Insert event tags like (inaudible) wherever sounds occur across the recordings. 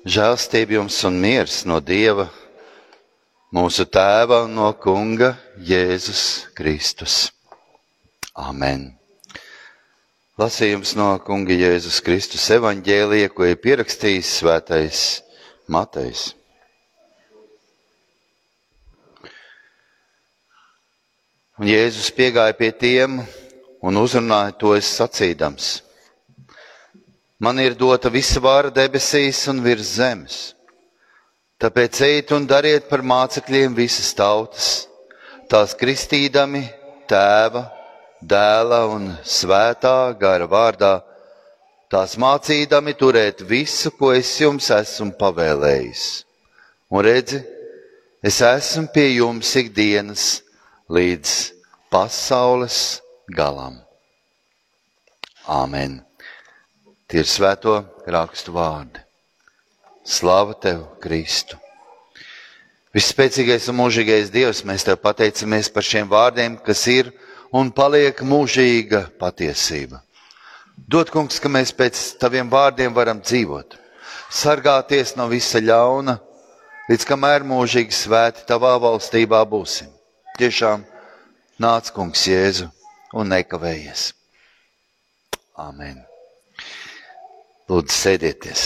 Žēlstība jums un miers no Dieva, mūsu Tēva un no Kunga Jēzus Kristus. Amen. Lasījums no Kunga Jēzus Kristus evaņģēlija, ko ir pierakstījis svētais Matejs. Un Jēzus piegāja pie tiem un uzrunāja to es sacīdams. Man ir dota visa vāra debesīs un virs zemes. Tāpēc ejiet un dariet par mācekļiem visas tautas, tās kristīdami tēva, dēla un svētā gara vārdā, tās mācīdami turēt visu, ko es jums esmu pavēlējis. Un redzi, es esmu pie jums ikdienas līdz pasaules galam. Āmen! Tie ir svēto rakstu vārdi. Slāva tev, Kristu! Visspēcīgais un mūžīgais Dievs, mēs tev pateicamies par šiem vārdiem, kas ir un paliek mūžīga patiesība. Dod, kungs, ka mēs pēc taviem vārdiem varam dzīvot, sargāties no visa ļauna, līdz kamēr mūžīgi svēti tavā valstībā būsim. Tiešām nāc, kungs, Jēzu un nekavējies. Āmen! Lūdzu, sēdieties.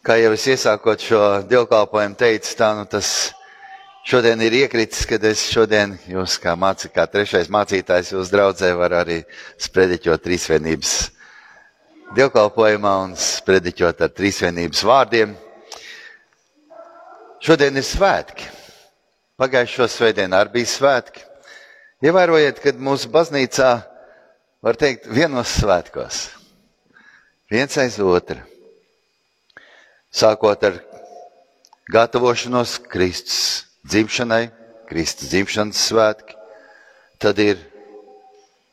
Kā jau es iesākot šo dievkalpojumu teicu, tā nu tas šodien ir iekritis, kad es šodien jūs kā mācī, kā trešais mācītājs jūs draudzē var arī sprediķot trīsvienības dievkalpojumā un sprediķot ar trīsvienības vārdiem. Šodien ir svētki. Pagājušo svētdienu arī bija svētki. Ievērojiet, kad mūsu baznīcā var teikt, vienos svētkos, viens aiz otra. Sākot ar gatavošanos Kristus dzimšanai, Kristus dzimšanas svētki, tad ir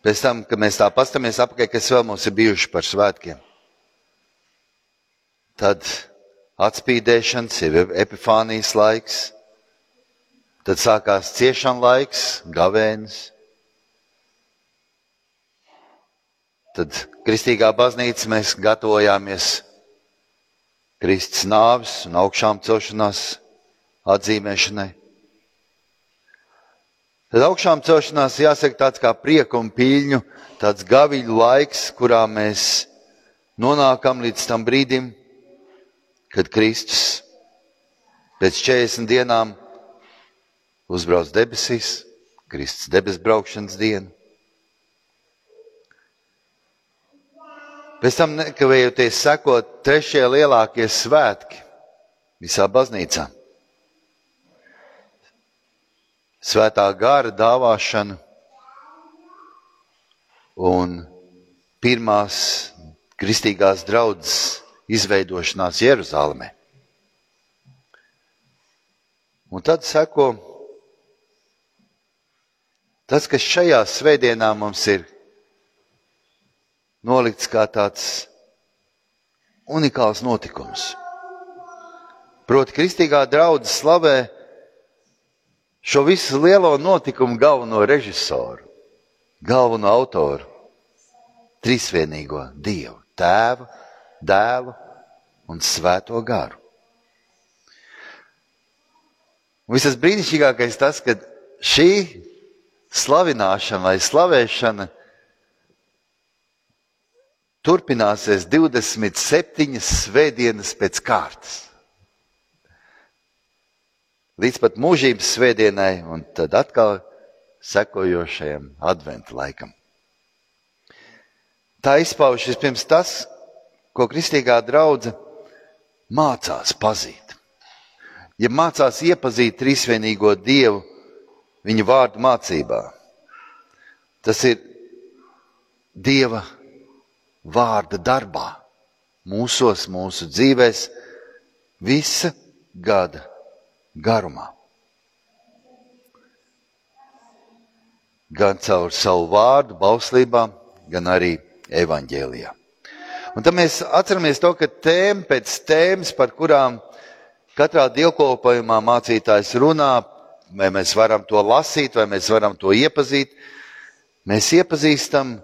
pēc tam, kad mēs tā pastamies apakaļ, kas vēl mums ir bijuši par svētkiem. Tad atspīdēšanas, ir epifānijas laiks, tad sākās ciešana laiks, gavēnis. Tad kristīgā baznīca mēs gatavojāmies Kristus nāves un augšām celšanās atzīmēšanai. Tad augšām celšanās jāsaka tāds kā prieku un pīļņu, tāds gaviļu laiks, kurā mēs nonākam līdz tam brīdim, kad Kristus pēc 40 dienām uzbrauc debesīs, Kristus debes braukšanas dienu. Pēc tam nekavējoties sekot trešie lielākie svētki visā baznīcā. Svētā gara dāvāšana un pirmās kristīgās draudzes izveidošanās Jeruzalemē. Un tad seko tas, kas šajā svētdienā mums ir nolikts kā tāds unikāls notikums. Proti, kristīgā draudzene slavē šo visu lielo notikumu galveno režisoru, galveno autoru, trīsvienīgo Dievu, Tēvu, Dēlu un Svēto garu. Visas brīnišķīgākais tas, ka šī slavināšana vai slavēšana turpināsies 27 svētdienas pēc kārtas. Līdz pat mūžības svētdienai, un tad atkal sekojošajam adventu laikam. Tā izpaužas pirms tas, ko kristīgā draudzene mācās pazīt. Ja mācās iepazīt trīsvienīgo Dievu viņa vārdu mācībā, tas ir Dieva vārda darbā, mūsos, mūsu dzīvēs, visa gada garumā. Gan caur savu vārdu, bauslībā, gan arī evaņģēlijā. Un tad mēs atceramies to, ka tēma pēc tēmas, par kurām katrā dievkalpojumā mācītājs runā, vai mēs varam to lasīt, vai mēs varam to iepazīt, mēs iepazīstam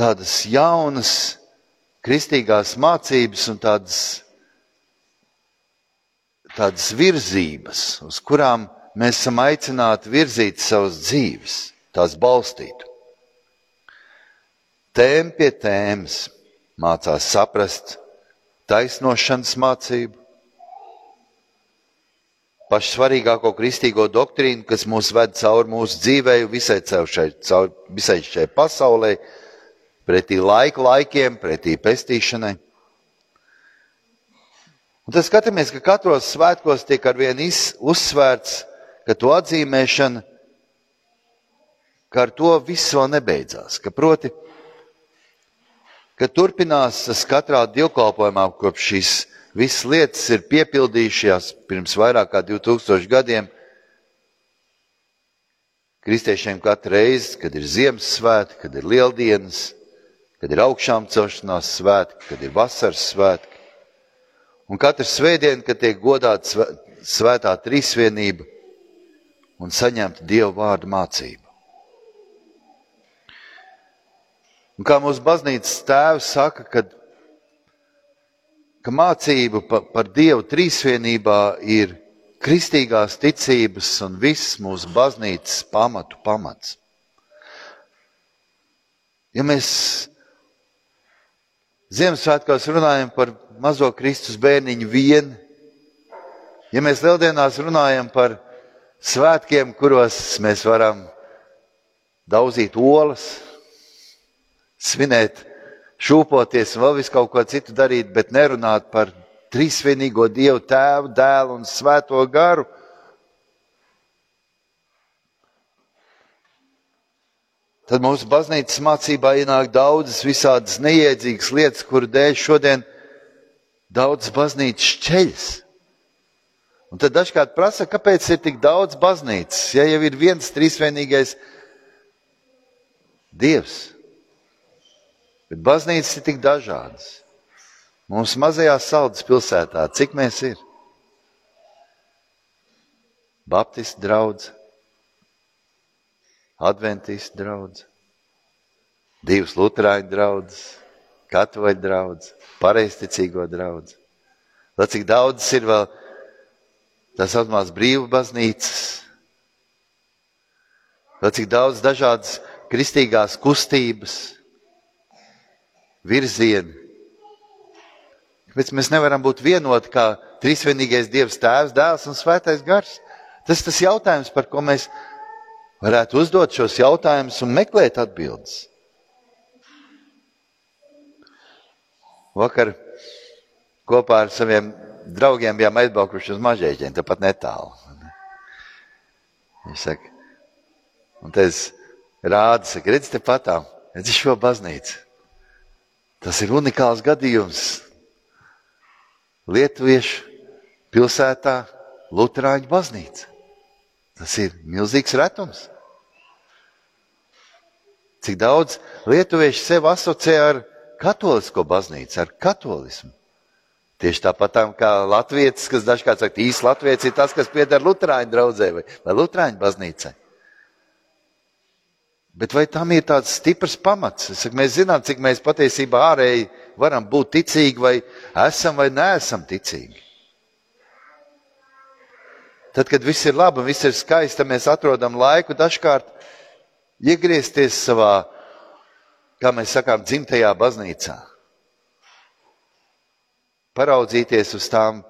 tādas jaunas kristīgās mācības un tādas, tādas virzības, uz kurām mēs esam aicināti virzīt savas dzīves, tās balstīt. Tēma pie tēmas mācās saprast taisnošanas mācību, pašu svarīgāko kristīgo doktrīnu, kas mūs ved cauri mūsu dzīvei, visai, šai, cauri, visai šai pasaulē, pretī laika laikiem, pretī pestīšanai. Un tad skatāmies, ka katros svētkos tiek arvien uzsvērts, ka to atzīmēšana, ka ar to viss vēl nebeidzās. Ka proti, ka turpinās tas katrā dievkalpojumā, kopš šīs visas lietas ir piepildījušās pirms vairāk kā 2000 gadiem. Kristiešiem katru reizi, kad ir Ziemassvētki, kad ir Lieldienas, kad ir augšām celšanās svētki, kad ir vasaras svētki. Un katru svētdienu, kad tiek godāta svētā trīsvienība un saņemta Dieva vārdu mācība. Un kā mūsu baznīcas tēvs saka, kad, ka mācība par, par Dievu trīsvienībā ir kristīgās ticības un visas mūsu baznīcas pamatu pamats. Ja mēs Ziemassvētkos runājam par mazo Kristus bērniņu vienu. Ja mēs lieldienās runājam par svētkiem, kuros mēs varam daudzīt olas, svinēt, šūpoties un vēl visu kaut ko citu darīt, bet nerunāt par trīsvienīgo Dievu tēvu, dēlu un svēto garu, tad mūsu baznīcas mācībā ienāk daudzas visādas neiedzīgas lietas, kuru dēļ šodien daudzas baznīcas ceļas. Un tad dažkārt prasa, kāpēc ir tik daudz baznīcas, ja jau ir viens trīsvienīgais Dievs. Bet baznīcas ir tik dažādas. Mums mazajā saldas pilsētā, cik mēs ir? Baptistu draugs, Adventistu draugs, divas Lutāņu draugs, Katoļu draugs, pareizticīgo draugs. Lai cik daudz ir vēl tās saucamās brīvas baznīcas, lai cik daudz dažādas kristīgās kustības, virzieni. Kāpēc mēs nevaram būt vienoti kā trīsvienīgais Dievs, Tēvs, Dēls un Svētais Gars? Tas ir tas jautājums, par ko mēs varētu uzdot šos jautājumus un meklēt atbildes. Vakar kopā ar saviem draugiem bijām aizbraukuši uz mažēķiem, tepat netālu. Viņš saka, un te es rādu, saka, redz te patām, redz šo baznīcu. Tas ir unikāls gadījums. Lietuviešu pilsētā Lutāņu baznīca. Tas ir milzīgs retums. Cik daudz lietuvieši sev asociē ar katolisko baznīcu, ar katolismu. Tieši tāpat kā Latvijas, kas dažkārt saka, īsts Latvijas ir tas, kas pieder Lutāņu draugai vai, vai Lutāņu baznīcai. Bet vai tam ir tāds stiprs pamats? Saku, mēs zinām, cik mēs patiesībā ārēji varam būt ticīgi, vai esam vai neesam ticīgi. Tad, kad viss ir labi un viss ir skaisti, mēs atrodam laiku dažkārt iegriezties savā, kā mēs sakām, dzimtajā baznīcā. Paraudzīties uz tām,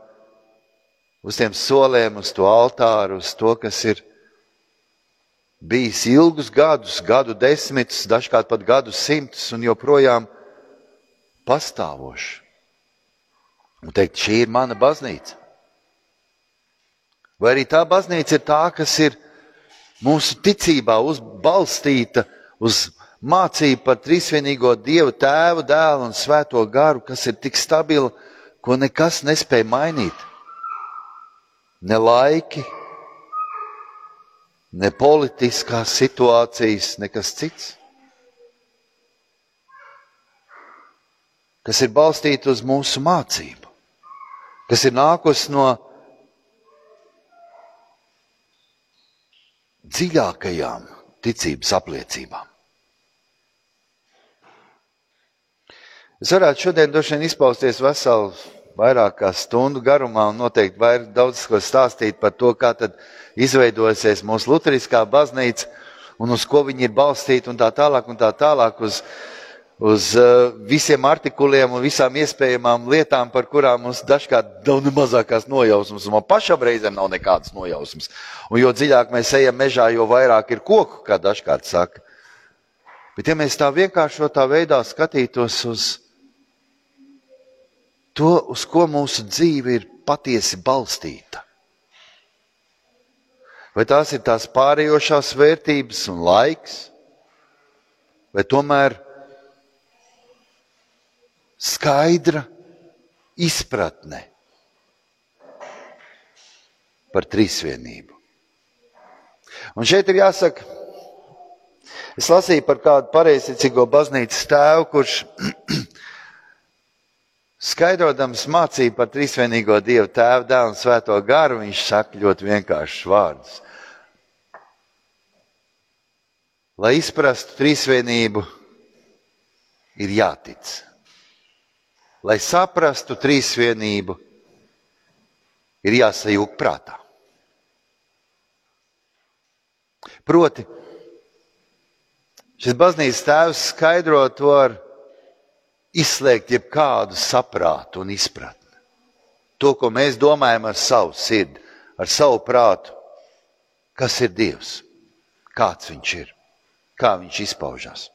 uz tiem solēm, uz to altāru, uz to, kas ir bijis ilgus gadus, gadu desmitus, dažkārt pat gadu simtus un joprojām pastāvošs. Un teikt, šī ir mana baznīca. Vai arī tā baznīca ir tā, kas ir mūsu ticībā uzbalstīta uz mācību par trīsvienīgo Dievu, Tēvu, Dēlu un Svēto garu, kas ir tik stabila, ko nekas nespēja mainīt. Ne laiki, ne politiskās situācijas, nekas cits. Kas ir balstīta uz mūsu mācību, kas ir nākusi no dziļākajām ticības apliecībām. Es varētu šodien droši vien izpausties veselu vairāk kā stundu garumā un noteikti vairāk daudz ko stāstīt par to, kā tad izveidojusies mūsu luteriskā baznīca un uz ko viņi ir balstīti un tā tālāk un tā tālāk uz, uz uh, visiem artikuliem un visām iespējamām lietām, par kurām mums dažkārt nav ne mazākās nojausmas, un man pašam reizēm nav nekādas nojausmas. Un jo dziļāk mēs ejam mežā, jo vairāk ir koku, kā dažkārt saka. Bet ja mēs tā vienkāršotā veidā skatītos uz to, uz ko mūsu dzīve ir patiesi balstīta. Vai tās ir tās pārējošās vērtības un laiks, vai tomēr skaidra izpratne par trīsvienību. Un šeit ir jāsaka, es lasīju par kādu pareizticīgo baznīcas tēvu, kurš (clears throat) Skaidrojams mācību par trīsvienīgo Dievu Tēvu, Dēlu un Svēto garu, viņš saka ļoti vienkāršus vārdus. Lai izprastu trīsvienību, ir jātic. Lai saprastu trīsvienību, ir jāsajūg prātā. Proti, šis baznīcas tēvs skaidro to ar izslēgt jebkādu saprātu un izpratni. To, ko mēs domājam ar savu sirdi, ar savu prātu, kas ir Dievs, kāds Viņš ir, kā Viņš izpaužas.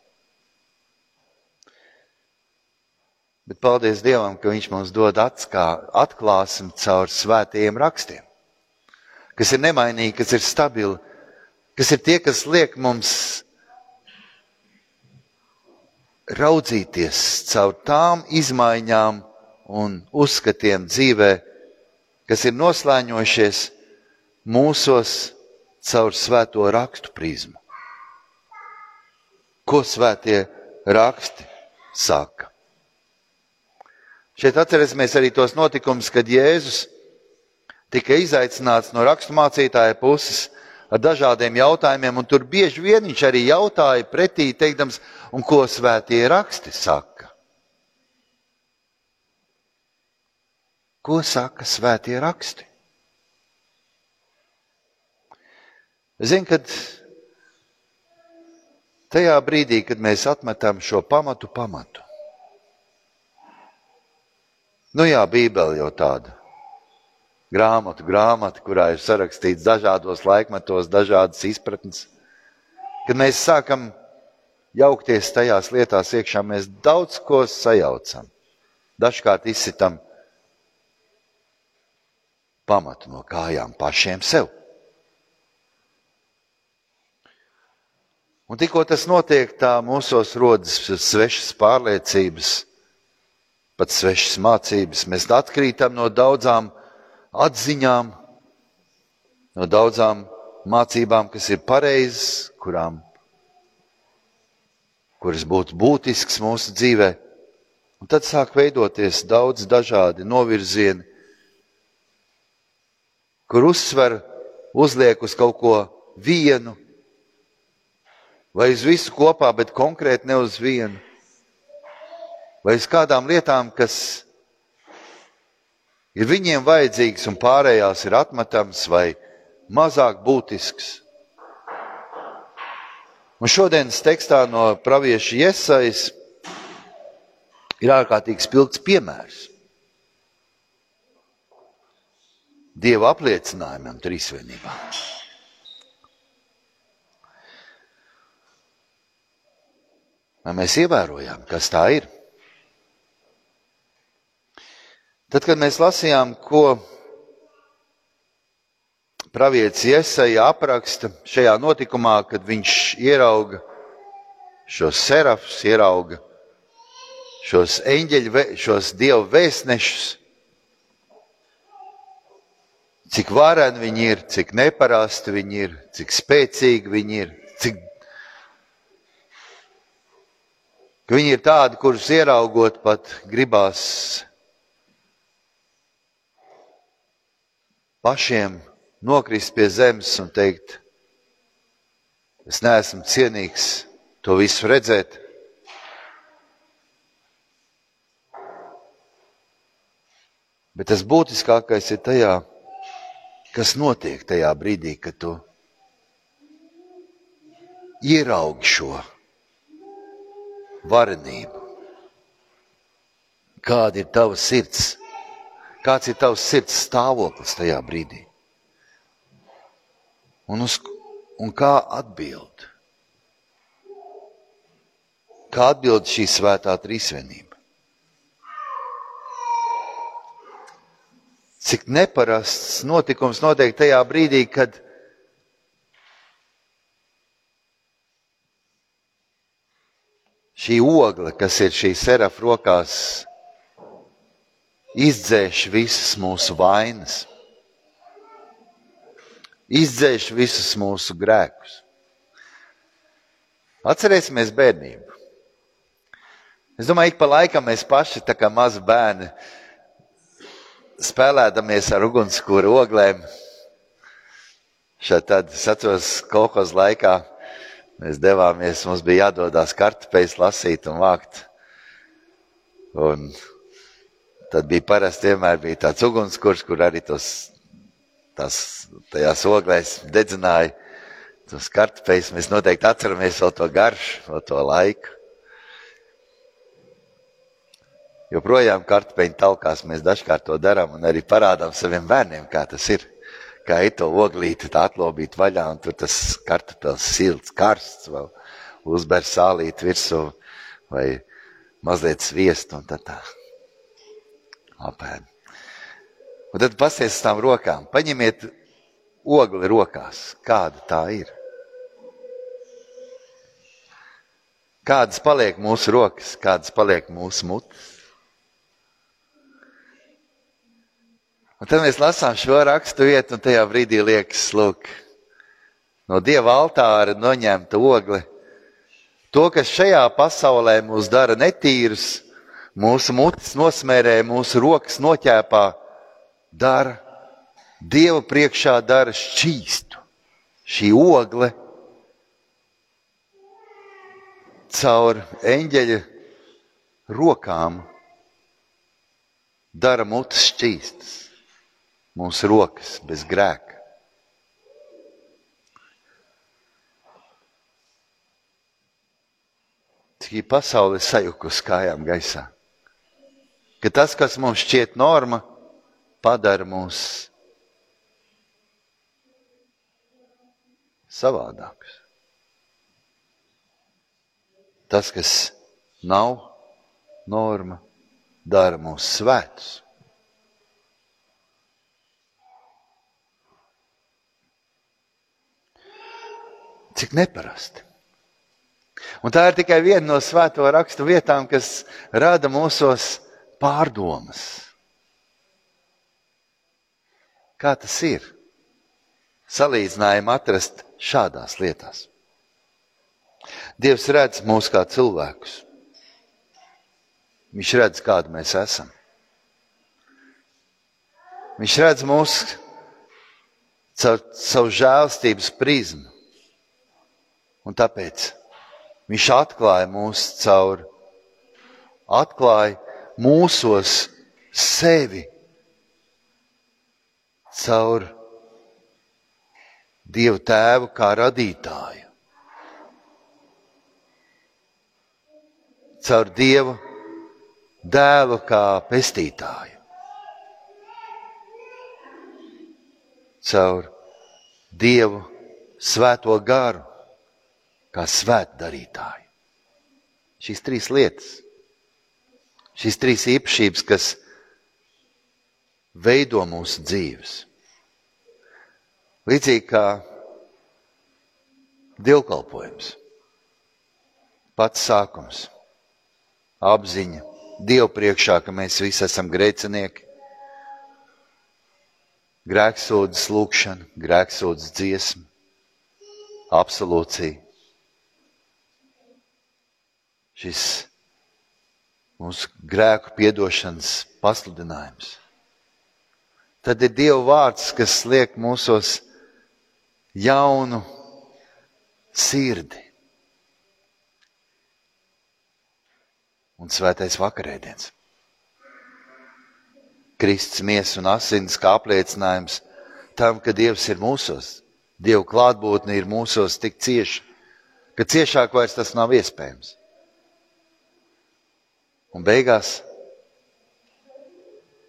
Bet paldies Dievam, ka Viņš mums dod atklāsmi caur svētajiem rakstiem, kas ir nemainīgi, kas ir stabili, kas ir tie, kas liek mums raudzīties caur tām izmaiņām un uzskatiem dzīvē, kas ir noslēņojušies mūsos caur svēto rakstu prizmu. Ko svētie raksti saka? Šeit atcerēsimies arī tos notikumus, kad Jēzus tika izaicināts no raksturmācītāja puses ar dažādiem jautājumiem, un tur bieži vien viņš arī jautāja pretī, teikdams, un ko svētie raksti saka. Ko saka svētie raksti? Zinu, kad tajā brīdī, kad mēs atmetam šo pamatu, pamatu. Nu jā, Bībele jau tāda grāmatu, grāmatu, kurā ir sarakstīts dažādos laikmetos, dažādas izpratnes. Kad mēs sākam jaukties tajās lietās iekšā, mēs daudz ko sajaucam. Dažkārt izsitam pamatu no kājām pašiem sev. Un tikko tas notiek, tā mūsos rodas svešas pārliecības, pat svešas mācības. Mēs atkrītam no daudzām atziņām, no daudzām mācībām, kas ir pareizas, kurām, kuras būtu būtisks mūsu dzīvē. Un tad sāk veidoties daudz dažādi novirzieni, kur uzsver uzliek uz kaut ko vienu, vai uz visu kopā, bet konkrēti ne uz vienu, vai uz kādām lietām, kas ir viņiem vajadzīgs un pārējās ir atmetams vai mazāk būtisks. Un šodienas tekstā no pravieša iesaistas ir ārkārtīgi spilgts piemērs. Dieva apliecinājumam trīsvienībā. Vai mēs ievērojam, kas tā ir? Tad, kad mēs lasījām, ko pravietis Iesaija apraksta šajā notikumā, kad viņš ierauga šos serafus, ierauga šos eņģeļu, šos dievu vēstnešus, cik vareni viņi ir, cik neparasti viņi ir, cik spēcīgi viņi ir, cik viņi ir tādi, kurus ieraugot pat gribās pašiem nokrist pie zemes un teikt, es neesmu cienīgs to visu redzēt. Bet tas būtiskākais ir tajā, kas notiek tajā brīdī, kad tu ieraugi šo varenību. Kāda ir tava sirds? Kāds ir tavs sirds stāvoklis tajā brīdī? Un, uz, un kā atbild? Kā atbild šī svētā trīsvienība? Cik neparasts notikums notiek tajā brīdī, kad šī ogle, kas ir šī serafa rokās, izdzēš visas mūsu vainas, izdzēš visus mūsu grēkus. Atcerēsimies bērnību. Es domāju, ka pa laikam mēs paši, tā kā mazi bērni, spēlēdamies ar ugunskura oglēm. Šeit tad, es atceros, kolekcijas laikā Mēs devāmies, mums bija jādodas kartupeļus lasīt un vākt. Un tad bija parasti vienmēr bija tāds ugunskurs, kur arī tos, tās, tajās oglēs dedzināja tos kartupeļus. Mēs noteikti atceramies vēl to garšu, vēl to laiku. Joprojām kartupeļu talkās mēs dažkārt to darām un arī parādām saviem bērniem, kā tas ir kā ir to oglīti, tā atlobīt vaļā, un tur tas kartupels silts, karsts vēl uzber sālīt virsū vai mazliet sviestu un tad tā apēd. Un tad pasies uz tām rokām, paņemiet ogli rokās, kāda tā ir. Kādas paliek mūsu rokas, kādas paliek mūsu mutes. Un tad mēs lasām šo rakstu vietu, un tajā brīdī liekas, lūk, no dieva altāra noņemta ogle. To, kas šajā pasaulē mūs dara netīrus, mūsu mutes nosmērē, mūsu rokas noķēpā, dara Dieva priekšā dara šķīstu. Šī ogle caur eņģeļa rokām dara mutes šķīstas mūsu rokas bez grēka. Cik pasaule sajukus kājām gaisā. Ka tas, kas mums šķiet norma, padara mūs savādākus. Tas, kas nav norma, dara mūs svētus. Cik neparasti. Un tā ir tikai viena no svēto rakstu vietām, kas rada mūsos pārdomas. Kā tas ir? Salīdzinājumu atrast šādās lietās. Dievs redz mūs kā cilvēkus. Viņš redz, kādi mēs esam. Viņš redz mūs caur savu žēlstības prizmu. Un tāpēc viņš atklāja mūs caur, atklāja mūsos sevi caur Dievu tēvu kā radītāju. Caur Dievu dēlu kā pestītāju. Caur Dievu svēto garu kā svētdarītāji. Šīs trīs lietas, šīs trīs īpašības, kas veido mūsu dzīves. Līdzīgi kā dievkalpojums, pats sākums, apziņa, Dievu priekšā, ka mēs visi esam grēcinieki, grēksūdzes lūkšana, grēksūdzes dziesma, absolūcija. Šis mūsu grēku piedošanas pasludinājums. Tad ir Dieva vārds, kas liek mūsos jaunu sirdi. Un svētais vakarēdiens. Kristus miesas un asins kā apliecinājums tam, ka Dievs ir mūsos. Dieva klātbūtne ir mūsos tik cieša, ka ciešāk vairs tas nav iespējams. Un beigās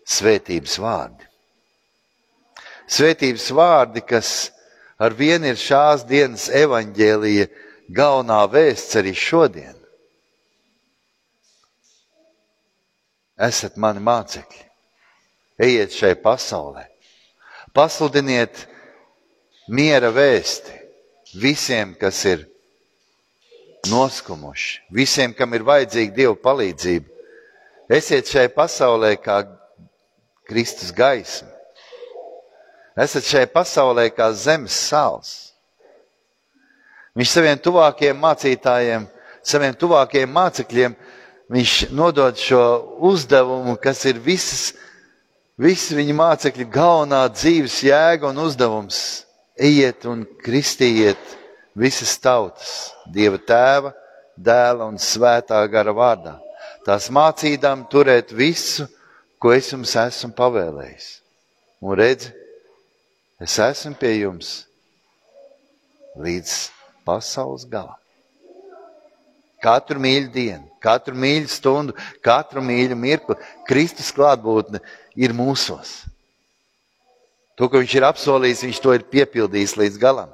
svētības vārdi. Svētības vārdi, kas ar vienu ir šās dienas evaņģēlīja galvenā vēsts arī šodien. Esat mani mācekļi, ejiet šai pasaulē, pasludiniet miera vēsti visiem, kas ir noskumuši, visiem, kam ir vajadzīga Dieva palīdzība. Esiet šai pasaulē kā Kristus gaisma. Esat šai pasaulē kā zemes sāls. Viņš saviem tuvākajiem mācītājiem, saviem tuvākajiem mācekļiem, viņš nodod šo uzdevumu, kas ir visas, visas viņa mācekļu galvenā dzīves jēga un uzdevums. Ejiet un kristījiet visas tautas, Dieva tēva, dēla un svētā gara vārdā tās mācīdām turēt visu, ko es jums esmu pavēlējis. Un redzi, es esmu pie jums līdz pasaules galam. Katru mīļu dienu, katru mīļu stundu, katru mīļu mirkli Kristus klātbūtne ir mūsos. To, ko viņš ir apsolījis, viņš to ir piepildījis līdz galam.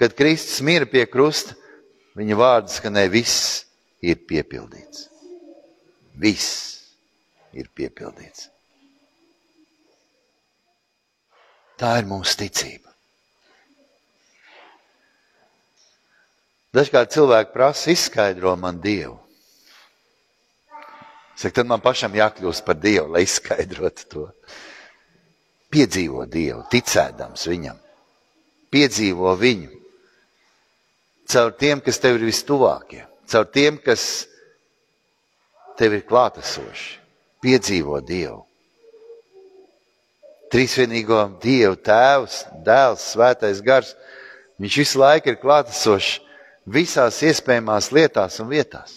Kad Kristus mira pie krusta, viņa vārds skanēja viss ir piepildīts. Viss ir piepildīts. Tā ir mūsu ticība. Dažkārt cilvēki prasa, izskaidro man Dievu. Saka, tad man pašam jākļūst par Dievu, lai izskaidrotu to. Piedzīvo Dievu, ticēdams Viņam. Piedzīvo Viņu. Caur tiem, kas tev ir vistuvākie caur tiem, kas tev ir klātesoši, piedzīvo Dievu. Trīsvienīgo Dievu, Tēvs, Dēls, Svētais Gars. Viņš visu laiku ir klātesošs visās iespējamās lietās un vietās.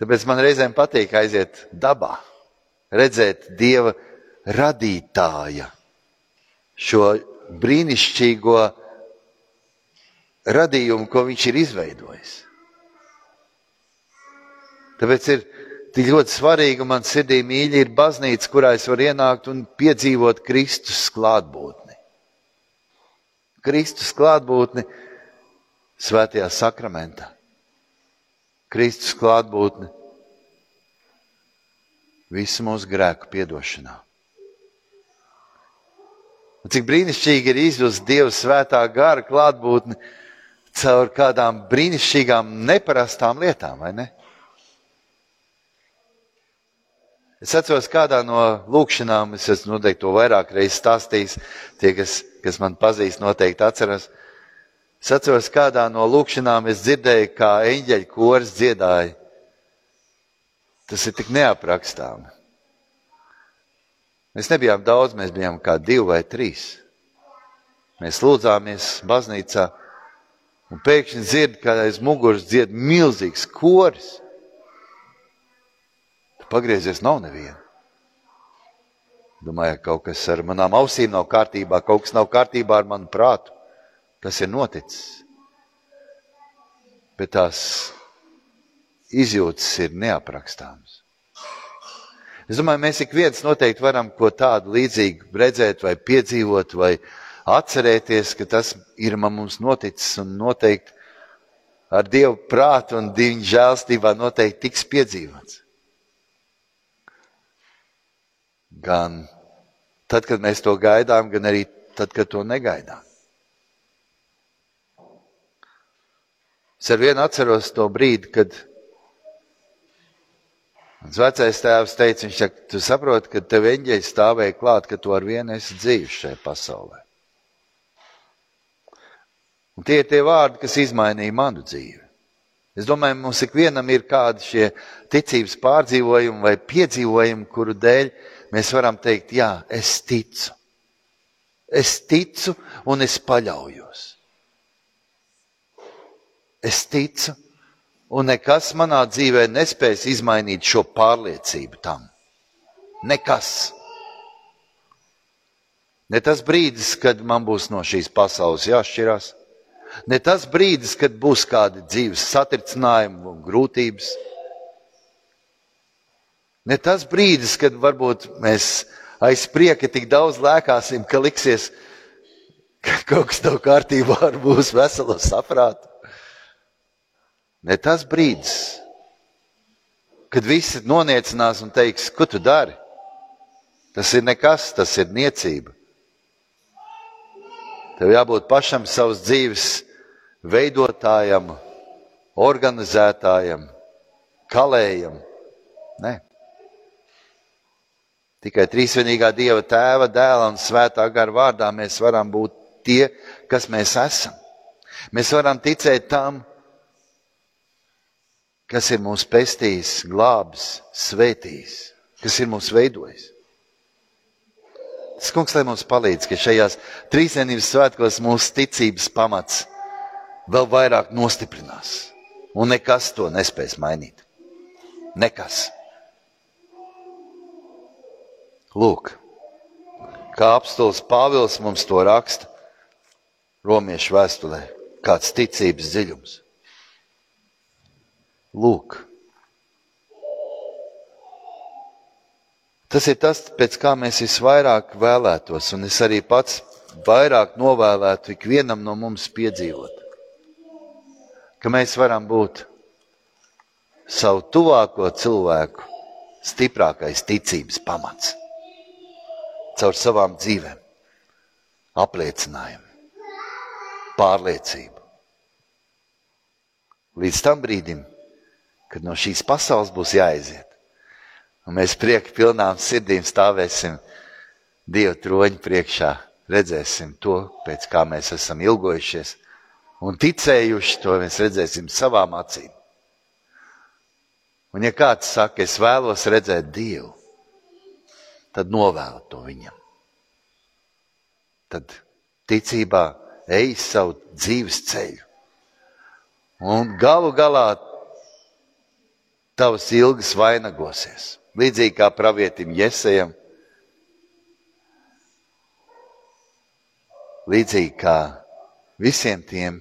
Tāpēc man reizēm patīk aiziet dabā, redzēt Dieva radītāja šo brīnišķīgo radījumu, ko viņš ir izveidojis. Tāpēc ir tik ļoti svarīgi, un man sirdī mīļi ir baznīca, kurā es varu ienākt un piedzīvot Kristus klātbūtni. Kristus klātbūtni svētajā sakramentā. Kristus klātbūtni visu mūsu grēku piedošanā. Un cik brīnišķīgi ir izjust Dieva svētā gara klātbūtni caur kādām brīnišķīgām, neparastām lietām, vai ne? Es atceros, kādā no lūkšanām, es esmu noteikti to vairāk reizes stāstījis, tie, kas, kas man pazīst, noteikti atceras. Es atceros, kādā no lūkšanām es dzirdēju, kā eņģeļu koris dziedāja. Tas ir tik neaprakstāmi. Mēs nebijām daudz, mēs bijām kā divi vai trīs. Mēs lūdzāmies baznīcā. Un pēkšņi dzird, kā aiz muguras dzied milzīgs koris. Tu pagriezies, nav neviena. Domāju, ka kaut kas ar manām ausīm nav kārtībā, kaut kas nav kārtībā ar manu prātu. Kas ir noticis? Bet tās izjūtas ir neaprakstāmas. Es domāju, mēs ik viens noteikti varam ko tādu līdzīgu redzēt, vai piedzīvot, vai piedzīvot atcerēties, ka tas ir mums noticis un noteikti ar Dievu prātu un Dieva žēlstībā noteikti tiks piedzīvots. Gan tad, kad mēs to gaidām, gan arī tad, kad to negaidām. Es ar vienu atceros to brīdi, kad mans vecais tēvs teica, viņš saka, tu saproti, ka tev eņģeļi stāvēja klāt, ka tu ar vienu esi dzīves šajā pasaulē. Un tie ir tie vārdi, kas izmainīja manu dzīvi. Es domāju, mums ikvienam ir kādi šie ticības pārdzīvojumi vai piedzīvojumi, kuru dēļ mēs varam teikt, jā, es ticu. Es ticu un es paļaujos. Es ticu Un nekas manā dzīvē nespēs izmainīt šo pārliecību tam. Nekas. Ne tas brīdis, kad man būs no šīs pasaules jāšķirās, ne tas brīdis, kad būs kādi dzīves satricinājumi un grūtības, ne tas brīdis, kad varbūt mēs aiz prieka tik daudz lēkāsim, ka liksies, ka kaut kas tev kārtībā ar būs veselo saprātu. Ne tas brīdis, kad visi noniecinās un teiks, ko tu dari. Tas ir nekas, tas ir niecība. Tev jābūt pašam savas dzīves veidotājam, organizētājam, kalējam. Ne. Tikai trīsvienīgā Dieva tēva, dēla un svētā gara vārdā mēs varam būt tie, kas mēs esam. Mēs varam ticēt tam, kas ir mūs pestījis, glābis, svētījis, kas ir mūs veidojis. Tas kungs, lai mums palīdz, ka šajās trīsvienības svētkos mūsu ticības pamats vēl vairāk nostiprinās. Un nekas to nespēs mainīt. Nekas. Lūk, kā apstults Pāvils mums to raksta Romiešu vēstulē, kāds ticības dziļums. Lūk, Tas ir tas, pēc kā mēs visvairāk vēlētos, un es arī pats vairāk novēlētu ikvienam no mums piedzīvot. Ka mēs varam būt savu tuvāko cilvēku stiprākais ticības pamats caur savām dzīvēm, apliecinājumu, pārliecību. Līdz tam brīdim, kad no šīs pasaules būs jāaiziet Un mēs prieka pilnām sirdīm stāvēsim Dieva troņa priekšā, redzēsim to, pēc kā mēs esam ilgojušies un ticējuši, to mēs redzēsim savām acīm. Un ja kāds saka, es vēlos redzēt Dievu, tad novēlu to viņam. Tad ticībā ej savu dzīves ceļu. Un galu galā tavas ilgas vainagosies. Līdzīgi kā pravietim Iesajam, līdzīgi kā visiem tiem,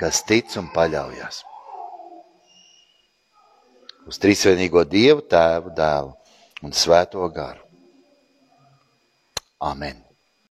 kas tic un paļaujas uz trīsvienīgo Dievu, Tēvu, Dēlu un Svēto garu. Amen!